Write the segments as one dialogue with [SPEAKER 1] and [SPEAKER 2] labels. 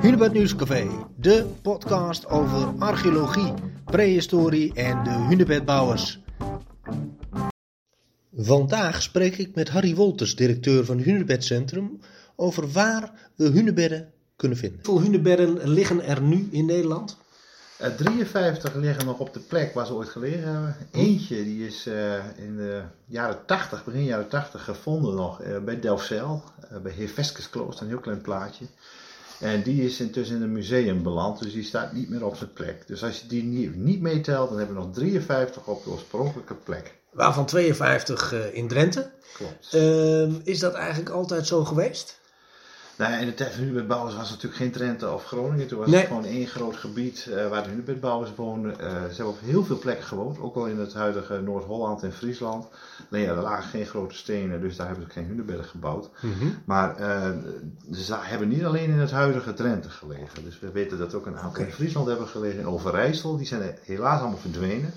[SPEAKER 1] Hunebed Nieuwscafé, de podcast over archeologie, prehistorie en de hunebedbouwers. Vandaag spreek ik met Harry Wolters, directeur van Hunebedcentrum, over waar we hunebedden kunnen vinden. Hoeveel hunebedden liggen er nu in Nederland?
[SPEAKER 2] Uh, 53 liggen nog op de plek waar ze ooit gelegen hebben. Eentje die is uh, in de jaren 80, begin jaren 80 gevonden nog uh, bij Delfzijl, bij Heer Veskesklooster, een heel klein plaatje. En die is intussen in een museum beland, dus die staat niet meer op zijn plek. Dus als je die niet, niet meetelt, dan hebben we nog 53 op de oorspronkelijke plek.
[SPEAKER 1] Waarvan 52 in Drenthe.
[SPEAKER 2] Klopt.
[SPEAKER 1] Ehm, is dat eigenlijk altijd zo geweest?
[SPEAKER 2] Nou ja, in de tijd van Hunebedbouwers was het natuurlijk geen Drenthe of Groningen. Toen was
[SPEAKER 1] Nee.
[SPEAKER 2] het gewoon één groot gebied uh, waar de Hunebedbouwers woonden. Uh, ze hebben op heel veel plekken gewoond, ook al in het huidige Noord-Holland en Friesland. Alleen ja, er lagen geen grote stenen, dus daar hebben ze geen hunebedden gebouwd.
[SPEAKER 1] Mm-hmm.
[SPEAKER 2] Maar uh, ze hebben niet alleen in het huidige Drenthe gelegen. Dus we weten dat ook een aantal in Friesland hebben gelegen, in Overijssel. Die zijn helaas allemaal verdwenen.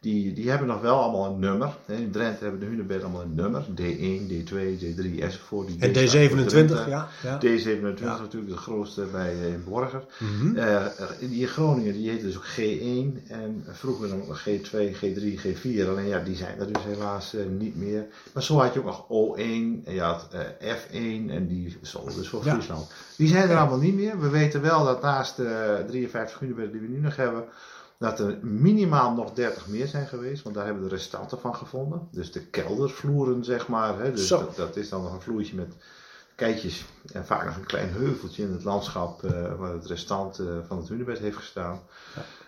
[SPEAKER 2] Die, die hebben nog wel allemaal een nummer. In Drenthe hebben de hunebedden allemaal een nummer. D1, D2, D3 enzovoort. Die
[SPEAKER 1] En
[SPEAKER 2] D staat voor
[SPEAKER 1] D27,
[SPEAKER 2] Drenthe.
[SPEAKER 1] ja. ja.
[SPEAKER 2] D27
[SPEAKER 1] Ja.
[SPEAKER 2] is natuurlijk de grootste bij eh, in Borger.
[SPEAKER 1] Mhm.
[SPEAKER 2] Eh, die in Groningen die heette dus ook G1 en vroeger dan ook nog G2, G3, G4. Alleen ja, die zijn er dus helaas eh, niet meer. Maar zo had je ook nog O1 en je had eh, F1 en die stonden dus voor
[SPEAKER 1] Ja.
[SPEAKER 2] Friesland. Die zijn er allemaal niet meer. We weten wel dat naast de 53 hunebedden die we nu nog hebben, dat er minimaal nog 30 meer zijn geweest, want daar hebben we de restanten van gevonden. Dus de keldervloeren, zeg maar. Hè. Dus dat, dat is dan nog een vloertje met keitjes en vaak nog een klein heuveltje in het landschap eh, waar het restant eh, van het hunebed heeft gestaan.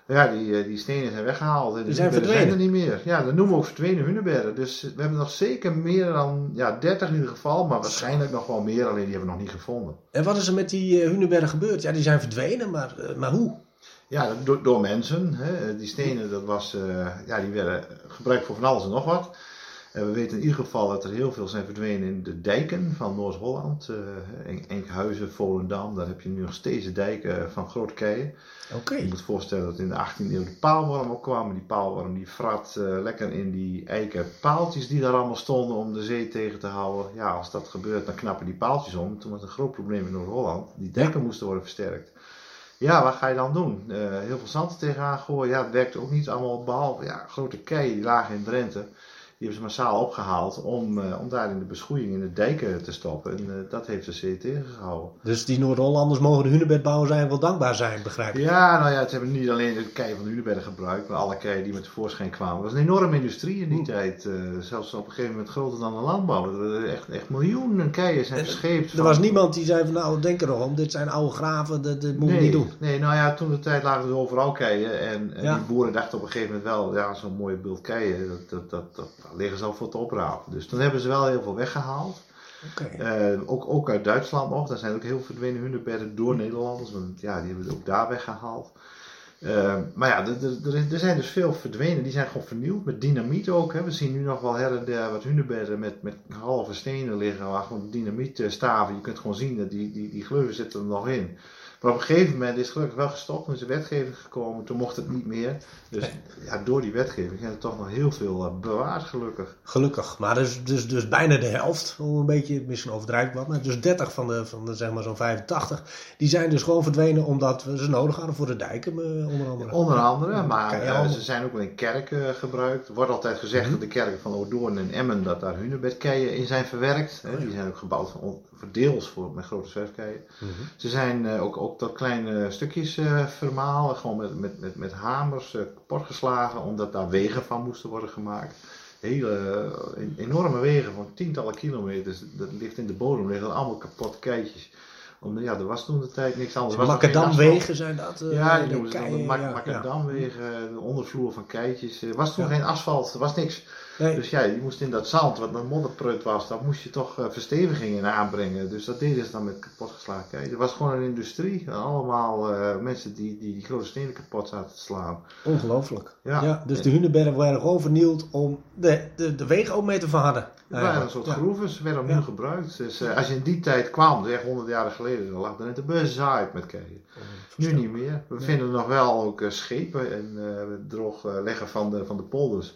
[SPEAKER 2] Ja, die, eh, die stenen zijn weggehaald. En de
[SPEAKER 1] Die zijn
[SPEAKER 2] hunebedden zijn er
[SPEAKER 1] verdwenen.
[SPEAKER 2] niet meer. Ja, dat noemen we ook verdwenen hunebedden. Dus we hebben nog zeker meer dan ja, 30 in ieder geval, maar waarschijnlijk nog wel meer, alleen die hebben we nog niet gevonden.
[SPEAKER 1] En wat is er met die hunebedden gebeurd? Ja, die zijn verdwenen, maar, maar hoe?
[SPEAKER 2] Ja, door, door mensen. Hè. Die stenen, dat was, eh, ja, die werden gebruikt voor van alles en nog wat. En we weten in ieder geval dat er heel veel zijn verdwenen in de dijken van Noord-Holland. En- Enkhuizen, Volendam, daar heb je nu nog steeds de dijken van grote keien.
[SPEAKER 1] Oké.
[SPEAKER 2] Je moet voorstellen dat in de 18e eeuw de paalworm ook kwam. Die paalworm die frat eh, lekker in die eiken paaltjes die daar allemaal stonden om de zee tegen te houden. Ja, als dat gebeurt, dan knappen die paaltjes om. Toen was het een groot probleem in Noord-Holland. Die dijken moesten worden versterkt. Ja, wat ga je dan doen? Eh, heel veel zand tegenaan gooien. Ja, het werkte ook niet allemaal behalve ja, grote keien die lagen in Drenthe. Die hebben ze massaal opgehaald om, eh, om daar in de beschoeiing in de dijken te stoppen. En eh, dat heeft de zee tegengehouden.
[SPEAKER 1] Dus die Noord-Hollanders mogen de hunebedbouwers eigenlijk wel dankbaar zijn, begrijp ik.
[SPEAKER 2] Ja, nou ja, het hebben niet alleen de keien van de Hunebedden gebruikt, maar alle keien die met tevoorschijn kwamen. Het was een enorme industrie in die tijd. eh, zelfs op een gegeven moment groter dan de landbouw. Er waren echt, echt miljoenen keien zijn verscheept.
[SPEAKER 1] Er
[SPEAKER 2] van-
[SPEAKER 1] was niemand die zei van nou, denk erom, dit zijn oude graven, dat, we
[SPEAKER 2] nee,
[SPEAKER 1] niet doen.
[SPEAKER 2] Nee, nou ja, toen de tijd lagen er overal keien. En, en
[SPEAKER 1] Ja.
[SPEAKER 2] die boeren dachten op een gegeven moment wel, ja, zo'n mooie beeld keien, dat, dat, dat, liggen ze al voor te oprapen. Dus toen hebben ze wel heel veel weggehaald. Eh, ook, ook uit Duitsland nog. Daar zijn ook heel veel verdwenen hunebedden door Nederlanders. Want ja, die hebben het ook daar weggehaald. Eh, maar ja, er, zijn dus veel verdwenen. Die zijn gewoon vernieuwd. Met dynamiet ook. Hè. We zien nu nog wel her en der wat hunebedden met, met halve stenen liggen. Waar gewoon dynamietstaven. Je kunt gewoon zien dat die, die, die gleuven zitten er nog in. Maar op een gegeven moment is het gelukkig wel gestopt. Toen is de wetgeving gekomen. Toen mocht het niet meer. Dus ja, door die wetgeving zijn er toch nog heel veel eh, bewaard gelukkig.
[SPEAKER 1] Gelukkig. Maar dus, dus, dus bijna de helft, hoe een beetje, misschien overdrijf wat, maar dus 30 van de, van de zeg maar zo'n 85, die zijn dus gewoon verdwenen omdat we ze nodig hadden voor de dijken, eh, onder andere.
[SPEAKER 2] Onder andere, maar eh, ze zijn ook wel in kerken gebruikt. Er wordt altijd gezegd
[SPEAKER 1] Mhm.
[SPEAKER 2] dat de kerken van Oordoorn en Emmen, dat daar hunebedkeien in zijn verwerkt. Hè.
[SPEAKER 1] Oh.
[SPEAKER 2] Die zijn ook gebouwd voor, deels voor, met grote zwerfkeien.
[SPEAKER 1] Mhm.
[SPEAKER 2] Ze zijn ook, ook tot kleine stukjes eh, vermalen, gewoon met, met, met, met hamers eh, kapot geslagen, omdat daar wegen van moesten worden gemaakt. Hele eh, en- enorme wegen van tientallen kilometers, dat ligt in de bodem, liggen allemaal kapot keitjes. Om, ja, er was toen de tijd niks anders. Er asfalt.
[SPEAKER 1] Macadamwegen zijn dat.
[SPEAKER 2] Ja, die noemen ze dan macadamwegen, de ondervloer van keitjes. Er was toen
[SPEAKER 1] Ja.
[SPEAKER 2] geen asfalt, er was niks.
[SPEAKER 1] Nee.
[SPEAKER 2] Dus ja, je moest in dat zand, wat een modderprut was, daar moest je toch eh, verstevigingen aanbrengen. Dus dat deden ze dan met kapotgeslagen keien. Het was gewoon een industrie. Allemaal eh, mensen die, die die grote stenen kapot zaten te slaan.
[SPEAKER 1] Ongelooflijk. Ja.
[SPEAKER 2] Ja.
[SPEAKER 1] dus de hunebedden werden gewoon vernield om de, de, de wegen ook mee te verharden.
[SPEAKER 2] Het waren een soort
[SPEAKER 1] Ja.
[SPEAKER 2] groeven, ze werden opnieuw
[SPEAKER 1] Ja.
[SPEAKER 2] gebruikt. Dus eh, als je in die tijd kwam, zeg 100 jaar geleden, dan lag er net de bezaaid met keien. Nu niet meer. We vinden nog wel ook schepen en eh droog eh, leggen van de, van de polders.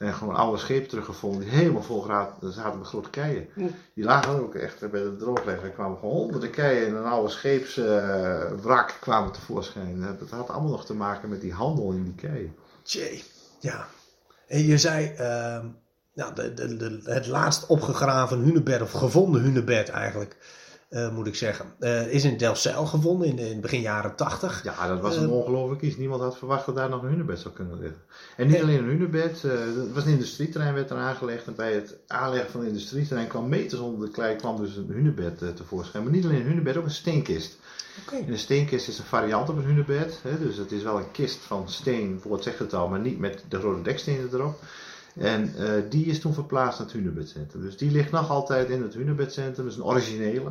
[SPEAKER 2] En gewoon oude schepen teruggevonden die helemaal vol zaten met grote keien. Die lagen ook echt bij de drooglegger. Er kwamen gewoon honderden keien in een oude scheepswrak kwamen tevoorschijn. Dat had allemaal nog te maken met die handel in die keien.
[SPEAKER 1] Tjee, ja. En je zei, ehm, nou, de, de, de, het laatst opgegraven hunebed, of gevonden hunebed eigenlijk, eh, moet ik zeggen, eh, is in Delfzijl gevonden in, de, in begin jaren 80.
[SPEAKER 2] Ja, dat was
[SPEAKER 1] Eh,
[SPEAKER 2] een ongelooflijk iets. Niemand had verwacht dat daar nog een hunebed zou kunnen liggen. En niet alleen een hunebed, eh er was een industrieterrein werd er aangelegd. En bij het aanleggen van het industrieterrein kwam meters onder de klei kwam dus een hunebed eh, tevoorschijn. Maar niet alleen een hunebed, ook een steenkist.
[SPEAKER 1] Oké.
[SPEAKER 2] En een steenkist is een variant op een hunebed. Hè? Dus het is wel een kist van steen, voor het zegt het al, maar niet met de rode dekstenen erop. En eh, die is toen verplaatst naar het hunebedcentrum. Dus die ligt nog altijd in het hunebedcentrum. Dat is een originele.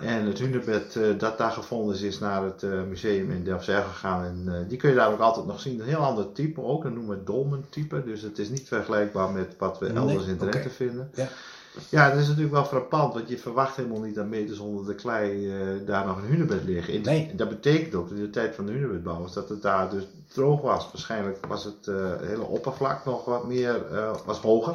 [SPEAKER 2] En het hunebed eh, dat daar gevonden is, is naar het eh, museum in Delfzijl gegaan. En die kun je daar ook altijd nog zien. Een heel ander type ook. Dat noemen we het dolmen type. Dus het is niet vergelijkbaar met wat we
[SPEAKER 1] Nee,
[SPEAKER 2] elders in Drenthe vinden.
[SPEAKER 1] Ja.
[SPEAKER 2] Ja, dat is natuurlijk wel frappant, want je verwacht helemaal niet dat meters onder de klei eh, daar nog een hunebed liggen.
[SPEAKER 1] Nee.
[SPEAKER 2] Dat betekent ook in de tijd van de hunebedbouwers dat het daar dus droog was. Waarschijnlijk was het eh, hele oppervlak nog wat meer, eh, was hoger.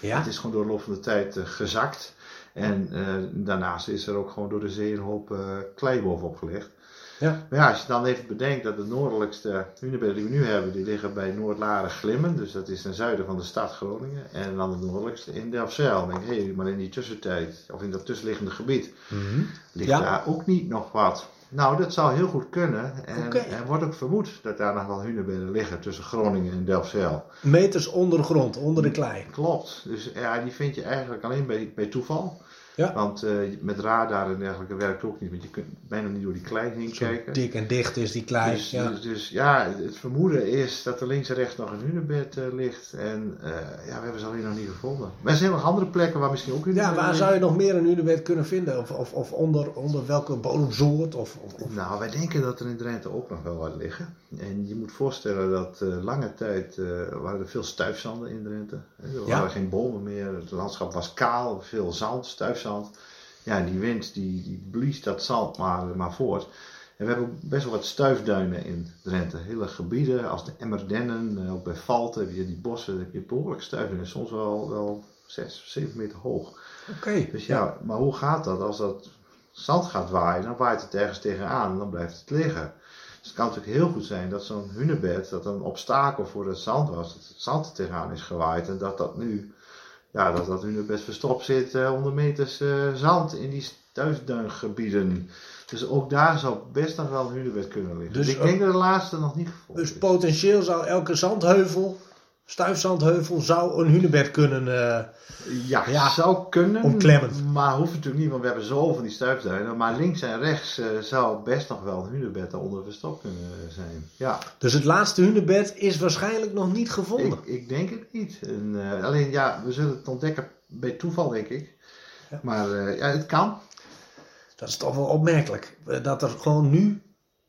[SPEAKER 1] Ja,
[SPEAKER 2] Het is gewoon door de loop van de tijd gezakt. En daarnaast is er ook gewoon door de zee een hoop klei bovenop gelegd.
[SPEAKER 1] Ja.
[SPEAKER 2] Maar ja, als je dan even bedenkt dat de noordelijkste hunebedden die we nu hebben, die liggen bij Noordlaren Glimmen. Dus dat is ten zuiden van de stad Groningen. En dan de noordelijkste in Delfzijl. Dan denk ik, hé, maar in die tussentijd, of in dat tussenliggende gebied,
[SPEAKER 1] Mhm.
[SPEAKER 2] ligt
[SPEAKER 1] Ja.
[SPEAKER 2] daar ook niet nog wat. Nou, dat zou heel goed kunnen. En er wordt ook vermoed dat daar nog wel hunebedden liggen tussen Groningen en Delfzijl.
[SPEAKER 1] Meters onder de grond, onder de klei.
[SPEAKER 2] Klopt. Dus ja, die vind je eigenlijk alleen bij, bij toeval.
[SPEAKER 1] Ja.
[SPEAKER 2] Want eh, met radar en dergelijke werkt ook niet, want je kunt bijna niet door die klei heen
[SPEAKER 1] Zo
[SPEAKER 2] kijken.
[SPEAKER 1] dik en dicht is die klei.
[SPEAKER 2] Dus
[SPEAKER 1] ja.
[SPEAKER 2] dus, dus ja, het vermoeden is dat er links en rechts nog een hunebed eh, ligt. En eh, ja, we hebben ze alleen nog niet gevonden. Maar er zijn nog andere plekken waar misschien ook
[SPEAKER 1] ja,
[SPEAKER 2] hunebedden
[SPEAKER 1] waar zou je nog meer een hunebed kunnen vinden? Of, of, of onder, onder welke bodemsoort? Of, of, of-
[SPEAKER 2] Nou, wij denken dat er in Drenthe ook nog wel wat liggen. En je moet voorstellen dat eh, lange tijd eh, waren er veel stuifzanden in Drenthe. Er
[SPEAKER 1] Ja.
[SPEAKER 2] waren geen bomen meer, het landschap was kaal, veel zand, stuifzand. Ja, en die wind die, die blies dat zand maar, maar voort. En we hebben best wel wat stuifduinen in Drenthe. Hele gebieden als de Emmerdennen, eh, ook bij Valten heb je die bossen, heb je behoorlijk stuifduinen. Soms wel, wel 6, 7 meter hoog.
[SPEAKER 1] Oké.
[SPEAKER 2] Dus ja, maar hoe gaat dat als dat zand gaat waaien? Dan waait het ergens tegenaan en dan blijft het liggen. Dus het kan natuurlijk heel goed zijn dat zo'n hunebed, dat een obstakel voor het zand was, dat het zand tegenaan is gewaaid en dat dat nu, ja, dat dat hunebed verstopt zit eh, onder meters eh, zand in die stuifduingebieden. Dus ook daar zou best nog wel een hunebed kunnen liggen.
[SPEAKER 1] Dus
[SPEAKER 2] Dus, ik denk dat de laatste nog niet gevonden
[SPEAKER 1] Dus
[SPEAKER 2] is.
[SPEAKER 1] potentieel zou elke zandheuvel, stuifzandheuvel, zou een hunebed kunnen. eh,
[SPEAKER 2] Ja,
[SPEAKER 1] Ja,
[SPEAKER 2] zou kunnen.
[SPEAKER 1] omklemmend.
[SPEAKER 2] Maar hoeft natuurlijk niet, want we hebben zoveel van die stuifduinen. Maar links en rechts eh, zou best nog wel een hunebed daaronder verstopt kunnen zijn. Ja,
[SPEAKER 1] dus het laatste hunebed is waarschijnlijk nog niet
[SPEAKER 2] ik,
[SPEAKER 1] gevonden.
[SPEAKER 2] ik denk het niet. En, eh, alleen ja, we zullen het ontdekken bij toeval, denk ik.
[SPEAKER 1] Ja.
[SPEAKER 2] Maar eh, ja, het kan.
[SPEAKER 1] Dat is toch wel opmerkelijk. eh, Dat er gewoon nu,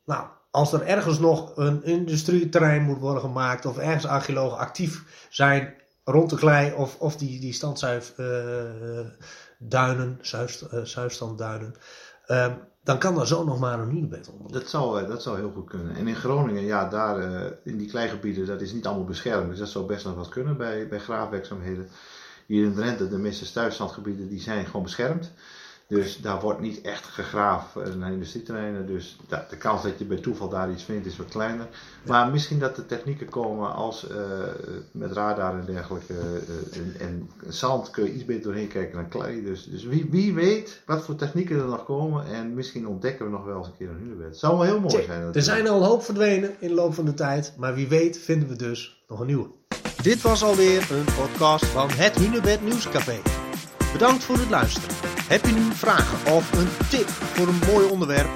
[SPEAKER 1] nou, als er ergens nog een industrieterrein moet worden gemaakt, of ergens archeologen actief zijn rond de klei, of, of die, die standzuif eh, zuif, eh, zuifstandduinen, ehm, dan kan er zo nog maar een hunebed onder.
[SPEAKER 2] Dat zou, eh, dat zou heel goed kunnen. En in Groningen, ja, daar in die kleigebieden, dat is niet allemaal beschermd. Dus dat zou best nog wat kunnen bij, bij graafwerkzaamheden. Hier in Drenthe, de meeste stuifzandgebieden, die zijn gewoon beschermd. Dus daar wordt niet echt gegraven naar industrieterreinen. Dus de kans dat je bij toeval daar iets vindt is wat kleiner. Maar misschien dat er technieken komen als eh, met radar en dergelijke. eh, en, en zand kun je iets beter doorheen kijken dan klei. Dus, dus wie, wie weet wat voor technieken er nog komen. En misschien ontdekken we nog wel eens een keer een hunebed. Zou wel heel mooi zijn.
[SPEAKER 1] Er zijn al een hoop verdwenen in de loop van de tijd, maar wie weet vinden we dus nog een nieuwe. Dit was alweer een podcast van het Hunebed Nieuwscafé. Bedankt voor het luisteren. Heb je nu vragen of een tip voor een mooi onderwerp?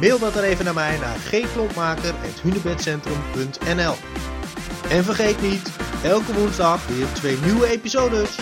[SPEAKER 1] Mail dat er even naar mij naar gklompmaker.hunebedcentrum.nl En vergeet niet, elke woensdag weer twee nieuwe episodes.